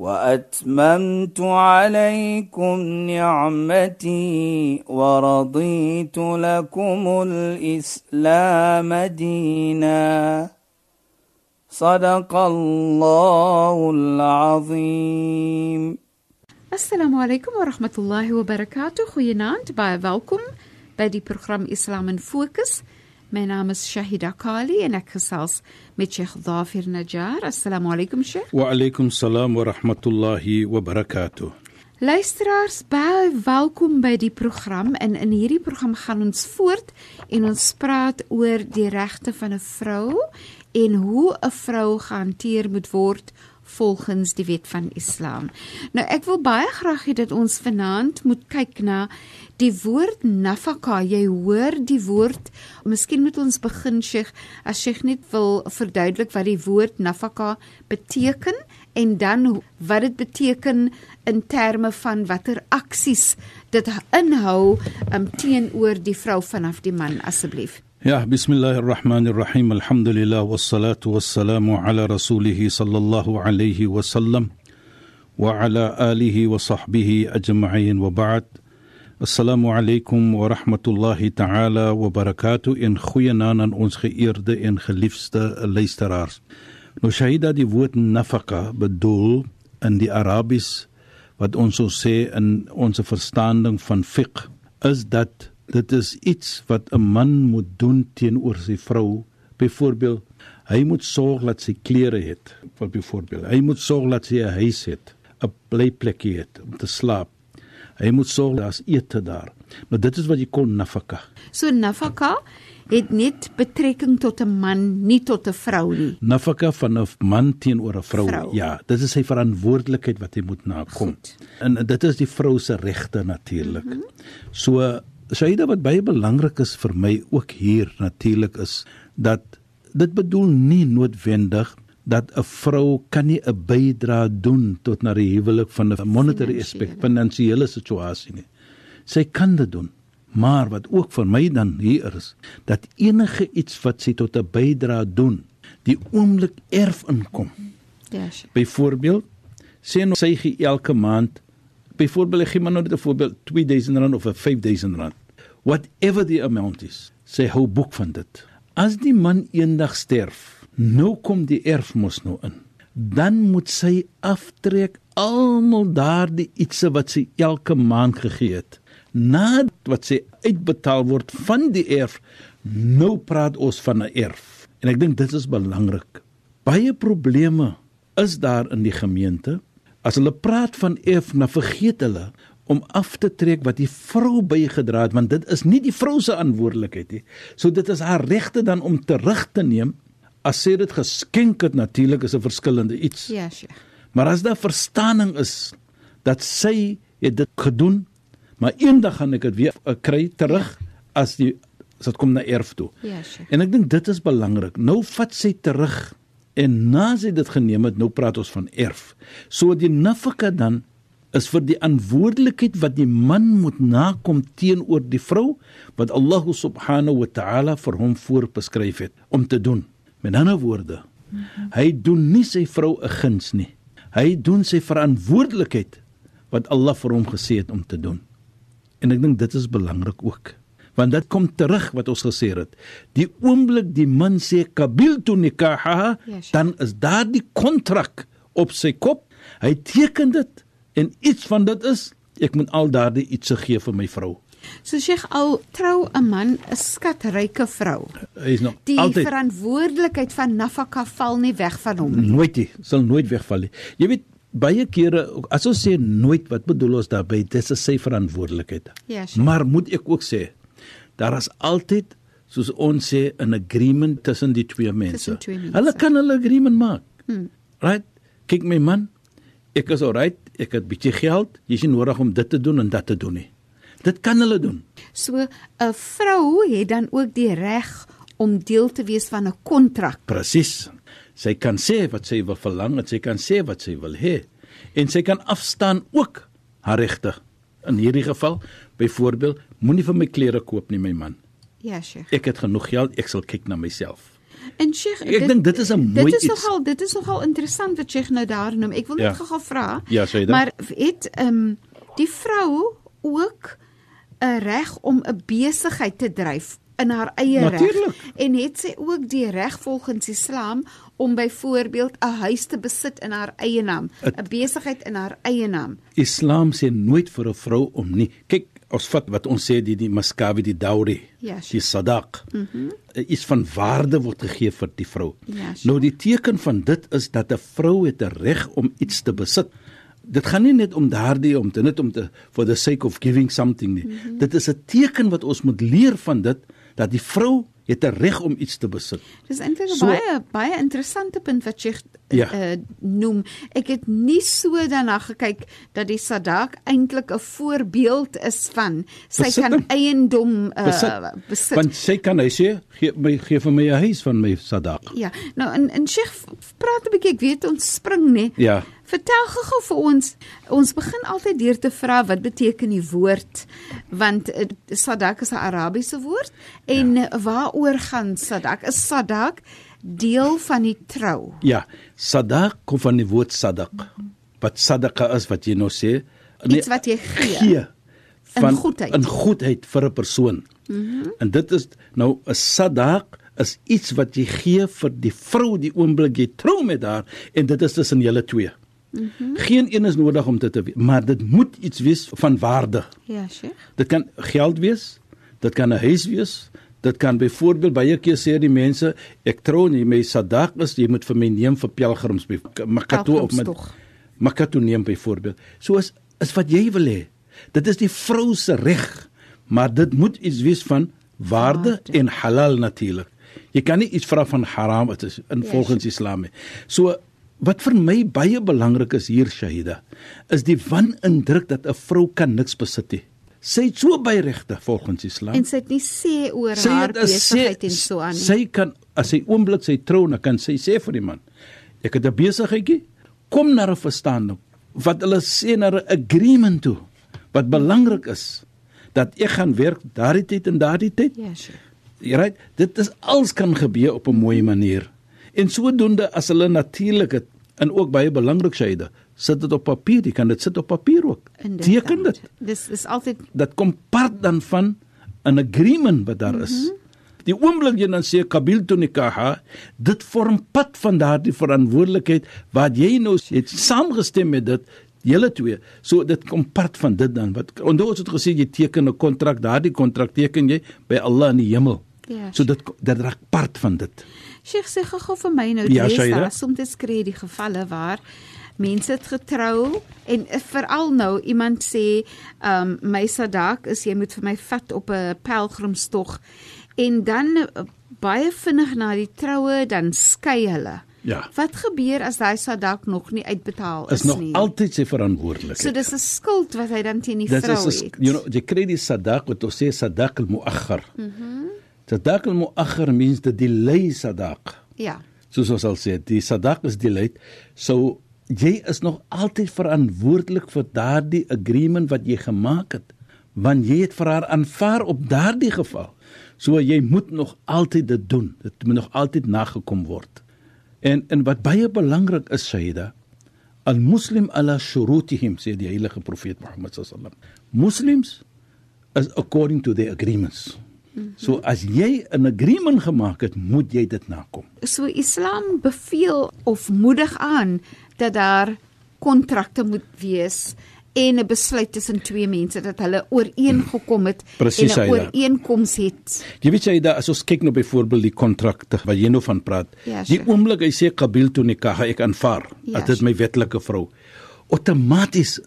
وأتممت عليكم نعمتي ورضيت لكم الإسلام دينا. صدق الله العظيم. السلام عليكم ورحمة الله وبركاته. خوينا تبايا باوكم بدي برنامج إسلام فوكس My naam is Shahida Kali en ek gesels met Sheikh Dafir Najjar. Assalamu alaykum Sheikh. Wa alaykum salaam wa rahmatullahi wa barakatuh. Luisteraars, baie welkom by die program. En in hierdie program gaan ons voort en ons praat oor die regte van 'n vrou en hoe 'n vrou gehanteer moet word volgens die wet van Islam. Nou ek wil baie graag hê dat ons vanaand moet kyk na die woord nafaka. Jy hoor die woord. Miskien moet ons begin Sheikh, as Sheikh net wil verduidelik wat die woord nafaka beteken en dan wat dit beteken in terme van watter aksies dit inhou um, teenoor die vrou vanaf die man asseblief. Ja, bismillahirrahmanirrahim. Alhamdulillah wassalatu wassalamu ala rasulih sallallahu alayhi wa sallam wa ala alihi wa sahbihi ajma'in wa ba'd. Assalamu alaykum wa rahmatullahi ta'ala wa barakatuh in goeienaand aan ons geëerde en geliefde luisteraars. Nou Shahida die woord nafaka bedoel in die Arabies wat ons sou sê in ons verstaaning van fiqh is dat dit is iets wat 'n man moet doen teenoor sy vrou. Byvoorbeeld, hy moet sorg dat sy klere het. Byvoorbeeld, hy moet sorg dat sy 'n huis het, 'n blyplekkie het om te slaap. Hy moet sorg daar's ete daar. Nou dit is wat jy kon nafaka. So nafaka het net betrekking tot 'n man, nie tot 'n vrou nie. Nafaka van 'n man teenoor 'n vrou. Vrou. Ja, dit is sy verantwoordelikheid wat hy moet nakom. Goed. En dit is die vrou se regte natuurlik. Mm -hmm. So Shaida wat baie belangrik is vir my ook hier natuurlik is dat dit bedoel nie noodwendig dat 'n vrou kan nie 'n bydra doen tot na die huwelik van 'n monetary aspek finansiële situasie nie. Sy kan dit doen. Maar wat ook vir my dan hier is dat enige iets wat sy tot 'n bydra doen, die oomblik erf inkom. Ja. Yes. Byvoorbeeld, sê nou sy gee elke maand byvoorbeeld gee maar nou net 'n voorbeeld 2000 rand of 5000 rand whatever the amount is sê hou boek van dit as die man eendag sterf nou kom die erfmos nou in. Dan moet sy aftrek almal daardie ietsie wat sy elke maand gegee het. Na wat sy uitbetaal word van die erf nou praat ons van 'n erf. En ek dink dit is belangrik. Baie probleme is daar in die gemeente. As hulle praat van erf na vergeet hulle om af te trek wat die vrou bygedra het want dit is nie die vrou se verantwoordelikheid nie. So dit is haar regte dan om terug te neem as sy dit geskenk het natuurlik is 'n verskillende iets. Ja, yes, sure. Maar as daar verstaaning is dat sy het dit gedoen, maar eendag gaan ek dit weer uh, kry terug as die as dit kom na erf toe. Ja, yes, sure. En ek dink dit is belangrik. Nou vat sy terug en na sy dit geneem het, nou praat ons van erf. So die nafaka dan is vir die verantwoordelikheid wat die man moet nakom teenoor die vrou wat Allah subhanahu wa ta'ala vir hom voorbeskryf het om te doen. Met ander woorde, hy doen nie sy vrou 'n guns nie. Hy doen sy verantwoordelikheid wat Allah vir hom gesê het om te doen. En ek dink dit is belangrik ook. Want dit kom terug wat ons gesê het. Die oomblik die man sê kabil tu nikaha, Yes. dan is daardie kontrak op sy kop. Hy teken dit en iets van dit is ek moet al daardie iets gee vir my vrou. So Sheikh al trou 'n man 'n skatryke vrou. Hy is nog Die altyd verantwoordelikheid van nafaka val nie weg van hom nie. nooit nie, sal nooit wegval nie. Jy weet baie kere as ons sê nooit, wat bedoel ons daarmee? Dis 'n sy verantwoordelikheid. Ja, sure. Maar moet ek ook sê daar is altyd soos ons sê 'n agreement tussen die twee mense. Twee mense. Hulle kan hulle agreement maak. Hmm. Right? Kyk my man, ek is alright, ek het bietjie geld, jy is nie nodig om dit te doen en dat te doen nie. Dit kan hulle doen. So 'n vrou het dan ook die reg om deel te wees van 'n kontrak. Presies. Sy kan sê wat sy wil verlang en sy kan sê wat sy wil hê. En sy kan afstaan ook haar regte. In hierdie geval, byvoorbeeld, moenie vir my klere koop nie, my man. Ja, Sheikh. Ek het genoeg geld, ek sal kyk na myself. En Sheikh, Ek dink dit is 'n mooi Dit is iets. nogal dit is nogal interessant wat Sheikh nou daar noem. Ek wil net Ja. gou-gou vra. Ja, sê dit. Maar het ehm um, die vrou ook 'n reg om 'n besigheid te dryf in haar eie reg en het sy ook die reg volgens Islam om byvoorbeeld 'n huis te besit in haar eie naam, 'n besigheid in haar eie naam. Islam sê nooit vir 'n vrou om nie. Kyk, ons vat wat ons sê die die maskabi die dowry, Ja, die sadaq. Mhm. Mm iets van waarde word gegee vir die vrou. Ja, sure. nou die teken van dit is dat 'n vrou het 'n reg om iets te besit. Dit gaan nie net om daardie om te net om te for the sake of giving something nie. Mm -hmm. Dit is 'n teken wat ons moet leer van dit dat die vrou het 'n reg om iets te besit. Dis eintlik 'n So- baie baie interessante punt wat jy Ja. uh, noem. Ek het nie so daarna gekyk dat die Sadak eintlik 'n voorbeeld is van sy Besit kan eiendom uh, Besit. besit. Want sy kan hy sê gee my gee vir my 'n huis van my sadaq. Ja, nou en en Sheikh praat 'n bietjie, ek weet ons spring nê. Ja. Vertel gou-gou vir ons. Ons begin altyd deur te vra wat beteken die woord want uh, Sadak is 'n Arabiese woord en ja. waaroor gaan Sadak? Is Sadak deel van die trou? Ja, sadaq kom van die woord sadaq. Wat sadaqa is wat jy nou sê, Iets wat jy gee. gee van goedheid. in goedheid vir 'n persoon. Mm -hmm. En dit is nou 'n sadaq is iets wat jy gee vir die vrou die oomblik jy trou met haar en dit is tussen julle twee. Mm -hmm. Geen een is nodig om dit te weet, maar dit moet iets wees van waarde. Ja, Sheikh. Dit kan geld wees, dit kan 'n huis wees, dit kan byvoorbeeld baie keer sê die mense ek trou nie my sadaq is jy moet vir my neem vir pelgrims by Makka toe op met toe neem byvoorbeeld. So is is wat jy wil hê. Dit is die vrou se reg, maar dit moet iets wees van waarde, Waarde. en halal natuurlik. Jy kan nie iets vra van haram wat is in Ja, volgens Islam nie. So wat vir my baie belangrik is hier Shahida, is die wanindruk dat 'n vrou kan niks besit nie. Sy het so baie regte volgens Islam. En sy het nie sê oor Sy haar besigheid en so aan nie. Sy kan as sy oomblik sy trou, dan kan sy sê vir die man, ek het 'n besigheidjie, kom na 'n verstaaning wat hulle sê na 'n agreement toe wat belangrik is dat ek gaan werk daardie tyd en daardie tyd. Ja, Sheikh. Jy right, dit is alles kan gebeur op 'n mooi manier. En sodoende as hulle natuurlik het en ook baie belangrik Shaida, sit dit op papier, jy kan dit sit op papier ook. Inderdaad. Teken dit. Dis is altyd Dat kom part dan van 'n agreement wat daar is. Mm -hmm. Die oomblik jy dan sê kabil tu nikaha, dit vorm pad van daardie verantwoordelikheid wat jy nou het saamgestem met dit julle twee. So dit kom part van dit dan. Wat onthou ons het gesê jy teken 'n kontrak, daardie kontrak teken jy by Allah in die hemel. Ja, So dit dit raak part van dit. Sheikh sê gou vir my nou Ja, dis Shaida? daar soms kry jy die gevalle waar mense het getrou en veral nou iemand sê um my sadak is jy moet vir my vat op 'n pelgrimstog en dan eh, baie vinnig na die troue dan skei hulle. Ja. Wat gebeur as daai sadak nog nie uitbetaal is, Is nog nie? altyd sy verantwoordelikheid. so dis 'n skuld wat hy dan teen die vrou is het. you know, jy kry die sadaq wat ons sê sadaq al-muakhar. Mhm. Mhm. Mm sadaq al-muakhar means the delay sadaq. ja. Soos ons al sê, die sadaq is delayed. So jy is nog altyd verantwoordelik vir daardie agreement wat jy gemaak het, want jy het vir haar aanvaar op daardie geval. So jy moet nog altyd dit doen. Dit moet nog altyd nagekom word. En en wat baie belangrik is, Shaida, al-muslim ala shurutihim sê die heilige profeet Mohammed sallam. Muslims is according to their agreements. So as jy 'n agreement gemaak het, moet jy dit nakom. So Islam beveel of moedig aan dat daar kontrakte moet wees en 'n besluit tussen twee mense dat hulle ooreengekom het Presies, en 'n ooreenkoms het. Jy weet jy da as ons kyk nou byvoorbeeld die kontrakte wat jy nou van praat. Ja, die sure. oomblik hy sê qabil tu nikah ek aanvaar. Ja, Ja, dit is my wetlike vrou. Outomaties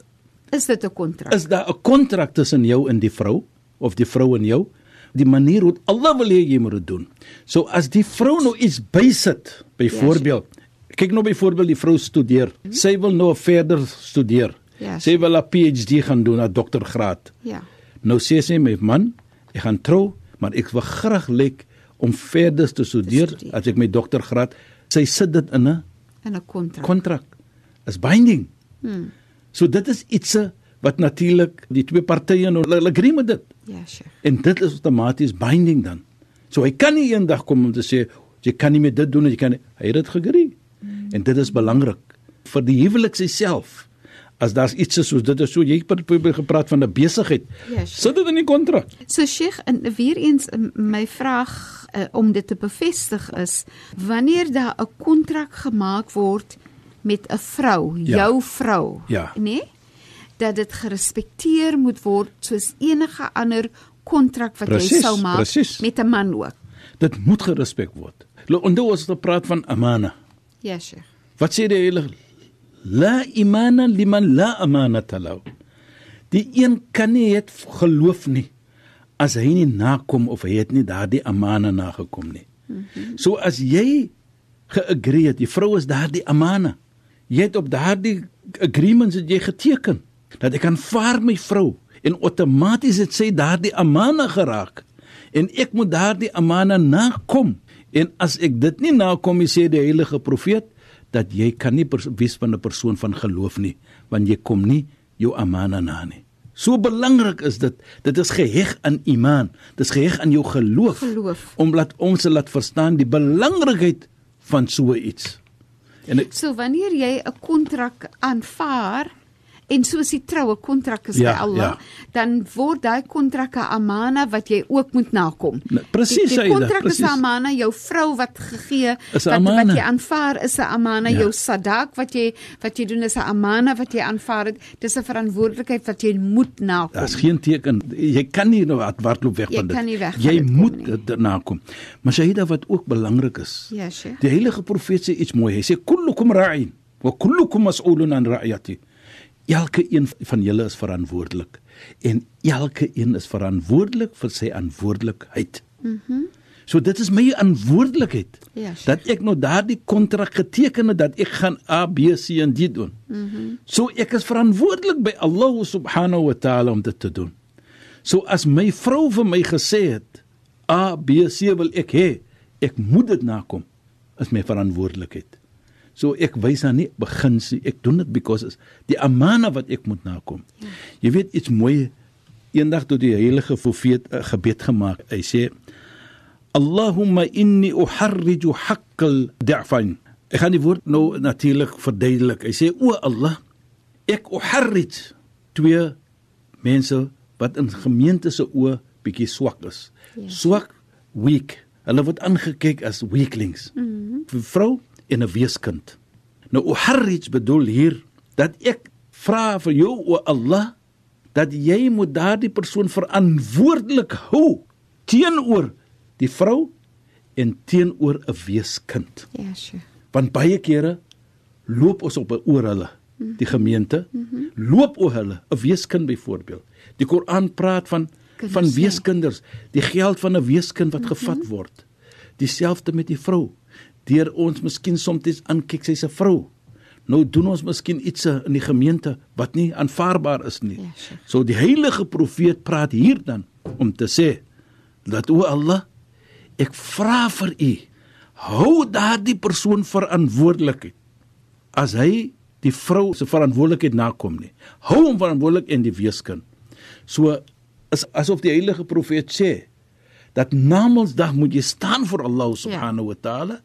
Is dit 'n kontrak? is daar 'n kontrak tussen jou en die vrou of die vrou en jou. Die manier hoe Allah wil hê jy moet dit doen. So as die vrou nou iets bysit, byvoorbeeld, kyk nou byvoorbeeld die vrou studeer. Sy wil nou verder studeer. Ja, Sy wil 'n PhD gaan doen, 'n doktorgraad. Ja. Nou sê sy my man, ek gaan trou, maar ek wil graag lyk om verder te studeer studeer. as ek my doktorgraad. Sy sit dit in 'n in 'n kontrak. kontrak. Is binding. Hmm. So dit is iets wat natuurlik die twee partye nou hulle agree met dit. Ja, Sheikh. En dit is outomaties binding dan. So hy kan nie eendag kom om te sê jy kan nie meer dit doen of jy kan nie. hy het dit geagree. En dit is belangrik vir die huwelik self. As daar's iets soos dit is so jy het gepraat van 'n besigheid. Ja, Sheikh. Sit dit in die kontrak. So Sheikh, en weer eens my vraag uh, om dit te bevestig is wanneer daar 'n kontrak gemaak word met 'n vrou, Ja. jou vrou, Ja. nê? Dat dit gerespekteer moet word soos enige ander kontrak wat jy Presies, sou maak presies. met 'n man ook. Dit moet gerespek word. Onthou as ons praat van amana. Ja, Sheikh. Wat sê die hele La imana liman la amanata lahu. Die een kan nie het geloof nie as hy nie nakom of hy het nie daardie amana nagekom nie. Mm -hmm. So as jy geagree het, die vrou is daardie amana. Jy het op daardie agreements het jy geteken dat ek aanvaar my vrou en outomaties het sy daardie amana geraak en ek moet daardie amana nakom. En as ek dit nie nakom nie sê die heilige profeet dat jy kan nie wees van 'n persoon van geloof nie want jy kom nie jou amana na nie. So belangrik is dit. Dit is geheg aan iman. Dit is geheg aan jou geloof. Geloof. Om laat ons se laat verstaan die belangrikheid van so iets. En ek, So wanneer jy 'n kontrak aanvaar en soos die troue kontrak is Ja, by Allah, ja. dan word daai kontrak 'n amana wat jy ook moet nakom. Nou, presies, Die, die kontrak is 'n amana, jou vrou wat gegee wat wat amana. jy aanvaar is 'n amana, Ja. jou sadak wat jy wat jy doen is 'n amana wat jy aanvaar het. Dis 'n verantwoordelikheid wat jy moet nakom. daar's geen teken. Jy kan nie nou wat hardloop weg Jy van dit. kan nie weg jy dit moet dit nakom. Maar Shaida wat ook belangrik is. Ja, Sheikh. Die heilige profeet sê iets mooi. Hy sê kullukum ra'in wa kullukum mas'ulun an ra'yati. Elke een van julle is verantwoordelik en elke een is verantwoordelik vir sy verantwoordelikheid. Mhm. Mm so dit is my verantwoordelikheid. Ja, Sheikh. dat ek nou daardie kontrak geteken het dat ek gaan A B C en D doen. Mhm. Mm so ek is verantwoordelik by Allah subhanahu wa taala om dit te doen. So as my vrou vir my gesê het A B C wil ek hê, ek moet dit nakom. Is my verantwoordelikheid. So ek wys aan nie begin sê ek doen dit because is die amana wat ek moet nakom. Ja. Jy weet iets mooi eendag toe die heilige profeet 'n gebed gemaak. Hy sê Allahumma inni uharriju haqqal da'fan. Ek gaan die woord nou natuurlik verduidelik. Hy sê o Allah, ek uharrij twee mense wat in gemeente se oë bietjie swak is. Ja. Swak, weak. Hulle word aangekyk as weaklings. Mm 'n Vrou en 'n weeskind. Nou uharrij bedoel hier dat ek vra vir jou o Allah dat jy moet daardie persoon verantwoordelik hou teenoor die vrou en teenoor 'n weeskind. Ja, Sheikh. Want baie kere loop ons op oor hulle, die gemeente, loop oor hulle, 'n weeskind byvoorbeeld. Die Koran praat van Kinders, van ja. weeskinders, die geld van 'n weeskind wat gevat word. Dieselfde met die vrou. Deur ons miskien soms aankyk sy's 'n vrou. Nou doen ons miskien iets in die gemeente wat nie aanvaarbaar is nie. Ja, Sheikh. So die heilige profeet praat hier dan om te sê dat o Allah ek vra vir u hou daardie persoon verantwoordelik as hy die vrou se verantwoordelikheid nakom nie hou hom verantwoordelik en die weeskind so is asof die heilige profeet sê dat namensdag moet jy staan vir Allah subhanahu wa taala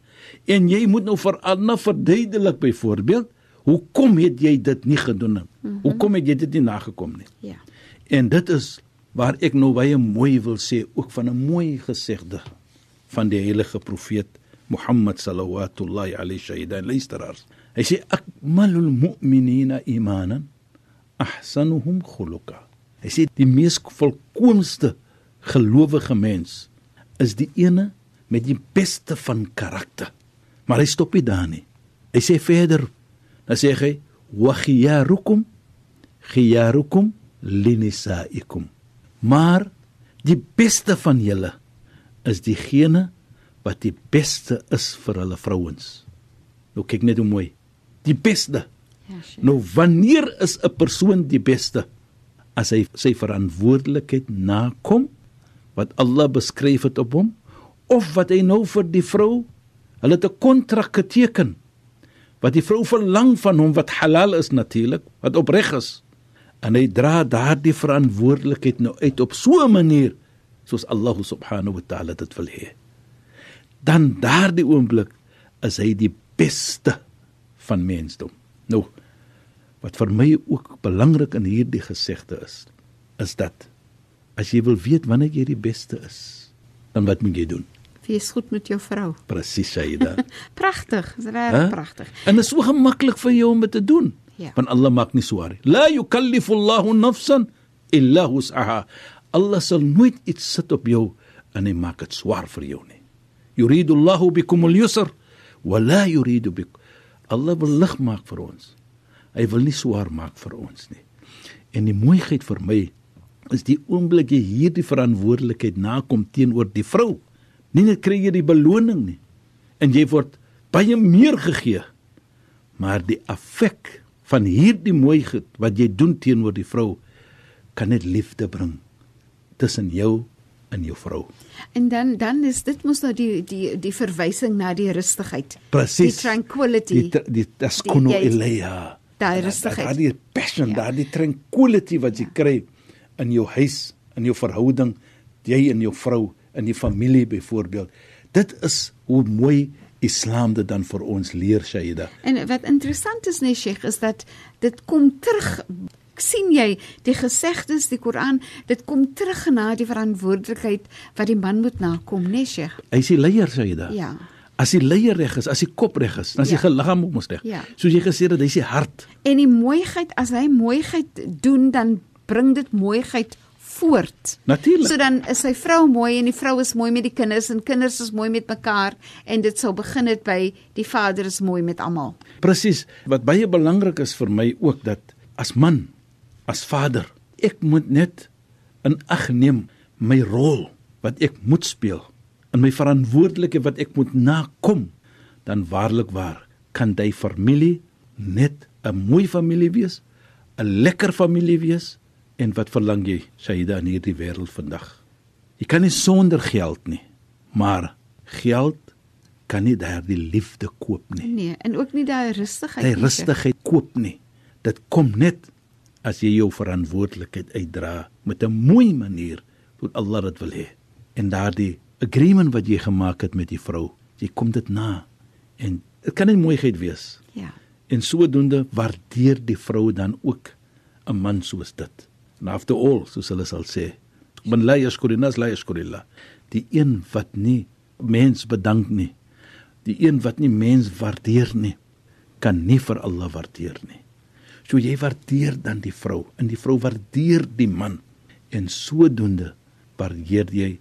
en jy moet nou vir ander verduidelik byvoorbeeld hoekom het jy dit nie gedoen nie mm -hmm. hoekom het jy dit nie nagekom nie Ja. En dit is waar ek nou baie mooi wil sê ook van 'n mooi gesegde van die heilige profeet Mohammed sallallahu alayhi shaydan luisteraars. Hy sê akmalul mu'minina imanan ahsanuhum khuluqa. Hy sê die mees volkoomste gelowige mens is die ene met die beste van karakter. Maar hy stop nie daar nie. Hy sê verder, dan sê hy wa khiyarukum khiyarukum linisaikum. Maar die beste van julle is diegene wat die beste is vir hulle vrouens. Nou kyk net hoe mooi. Die beste. Ja, Sheikh. Nou wanneer is 'n persoon die beste? as hy sy verantwoordelikheid nakom wat Allah beskryf het op hom of wat hy nou vir die vrou hulle het 'n kontrak geteken wat die vrou verlang van hom wat halal is natuurlik wat opreg is en hy dra daardie verantwoordelikheid nou uit op so 'n manier soos Allah subhanahu wa ta'ala dit wil hê. Dan daardie oomblik is hy die beste van mensdom. Nou wat vir my ook belangrik in hierdie gesegde is is dat as jy wil weet wanneer jy die beste is dan wat moet jy doen? Wees goed met jou vrou. Presies Saida pragtig is reg pragtig en dit is so gemaklik vir jou om dit te doen Ja. want Allah maak nie swaar nie. La yukallifu Allahu nafsan illa wus'aha. Allah sal nooit iets sit op jou en hy maak dit swaar vir jou nie. Yuridu Allahu bikum al-yusr wa la yuridu bik. Allah wil lig maak vir ons. Hy wil nie swaar maak vir ons nie. En die mooiheid vir my is die oomblik jy hierdie verantwoordelikheid nakom teenoor die vrou nie net kry jy die beloning nie en jy word baie meer gegee maar die effek van hierdie mooiheid wat jy doen teenoor die vrou kan net liefde bring tussen jou en jou vrou. En dan dan is dit mos nou die die die verwysing na die rustigheid. Presies. Die tranquility. Die die taskunu Die- jy- ilayha. daai rustigheid. Daardie passion, Ja. daardie tranquility wat jy kry in jou huis, in jou verhouding, jy en jou vrou, in die familie byvoorbeeld. Dit is hoe mooi Islam dit dan vir ons leer, Shaida. En wat interessant is nee Sheikh is dat dit kom terug sien jy die gesegdes die Koran dit kom terug na die verantwoordelikheid wat die man moet nakom nee Sheikh. Hy is die leier, Shaida. Ja. As die leier reg is, as die kop reg is, dan is die Ja. liggaam ook mos reg. Ja. Soos jy gesê het, hy's die hart. En die mooiheid as hy mooiheid doen dan bring dit mooiheid voort. Natuurlik. So dan is sy vrou mooi en die vrou is mooi met die kinders en kinders is mooi met mekaar en dit sou begin het by die vader is mooi met almal. Presies. Wat baie belangrik is vir my ook dat as man, as vader, ek moet net in ag neem my rol wat ek moet speel en my verantwoordelikheid wat ek moet nakom, dan waarlik waar kan jy familie net 'n mooi familie wees, 'n lekker familie wees en wat verlang jy, Shaida in hierdie wêreld vandag? Jy kan nie sonder geld nie, maar geld kan nie daardie liefde koop nie. Nee, en ook nie daai rustigheid nie, Sheikh. rustigheid koop nie. Dit kom net as jy jou verantwoordelikheid uitdra met 'n mooi manier wat Allah dit wil hê. En daardie agreement wat jy gemaak het met die vrou, jy kom dit na. En dit kan 'n mooiheid wees. Ja. En sodoende waardeer die vrou dan ook 'n man soos dit. En after all, soos hulle sal sê, man la yashkurinas la yashkurillah. Die een wat nie mens bedank nie, die een wat nie mens waardeer nie, kan nie vir Allah waardeer nie. So jy waardeer dan die vrou en die vrou waardeer die man en sodoende waardeer jy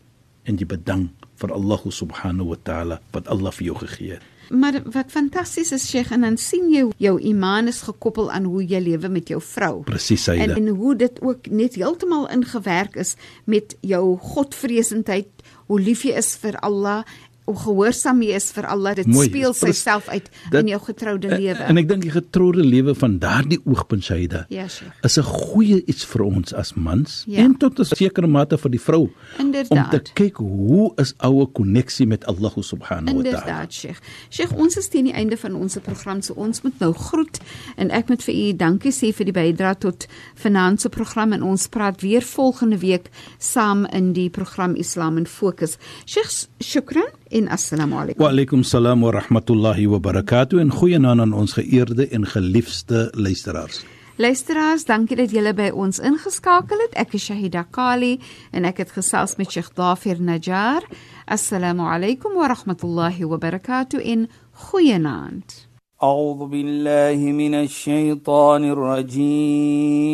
en jy bedank vir Allah subhanahu wa taala wat Allah vir jou gegee het. Maar wat fantasties is Sheikh en dan sien jy jou iman is gekoppel aan hoe jy lewe met jou vrou. Presies, En Saida. en hoe dit ook net heeltemal ingewerk is met jou godvreesendheid, hoe lief jy is vir Allah, hoe gehoorsaam jy is vir Allah. Dit Mooi, speel pres- self uit dit- in jou getroude En, lewe. en ek dink die getroude lewe van daardie oogpunt Saida Ja, Sheikh. is 'n goeie iets vir ons as mans Ja. en tot 'n sekere mate vir die vrou om Inderdaad. te kyk hoe is ouer koneksie met Allah subhanahu wa taala. Inderdaad, Sheikh. Sheikh, ons is teen die einde van ons program, so ons moet nou groet en ek moet vir u dankie sê vir die bydrae tot vanaand se program en ons praat weer volgende week saam in die program Islam in Fokus. Sheikh, shukran en assalamu alaykum. Wa alaykum salaam wa rahmatullahi wa barakatuh en goeienaand aan ons geëerde en geliefde luisteraars. Luisteraars, dankie dat julle by ons ingeskakel het. Ek is Shahida Kali en ek het gesels met Sheikh Dafir Najjar. Assalamu alaykum wa rahmatullahi wa barakatuh en goeienaand. أعوذ بالله من الشيطان الرجيم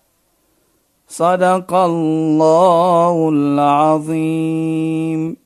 صدق الله العظيم.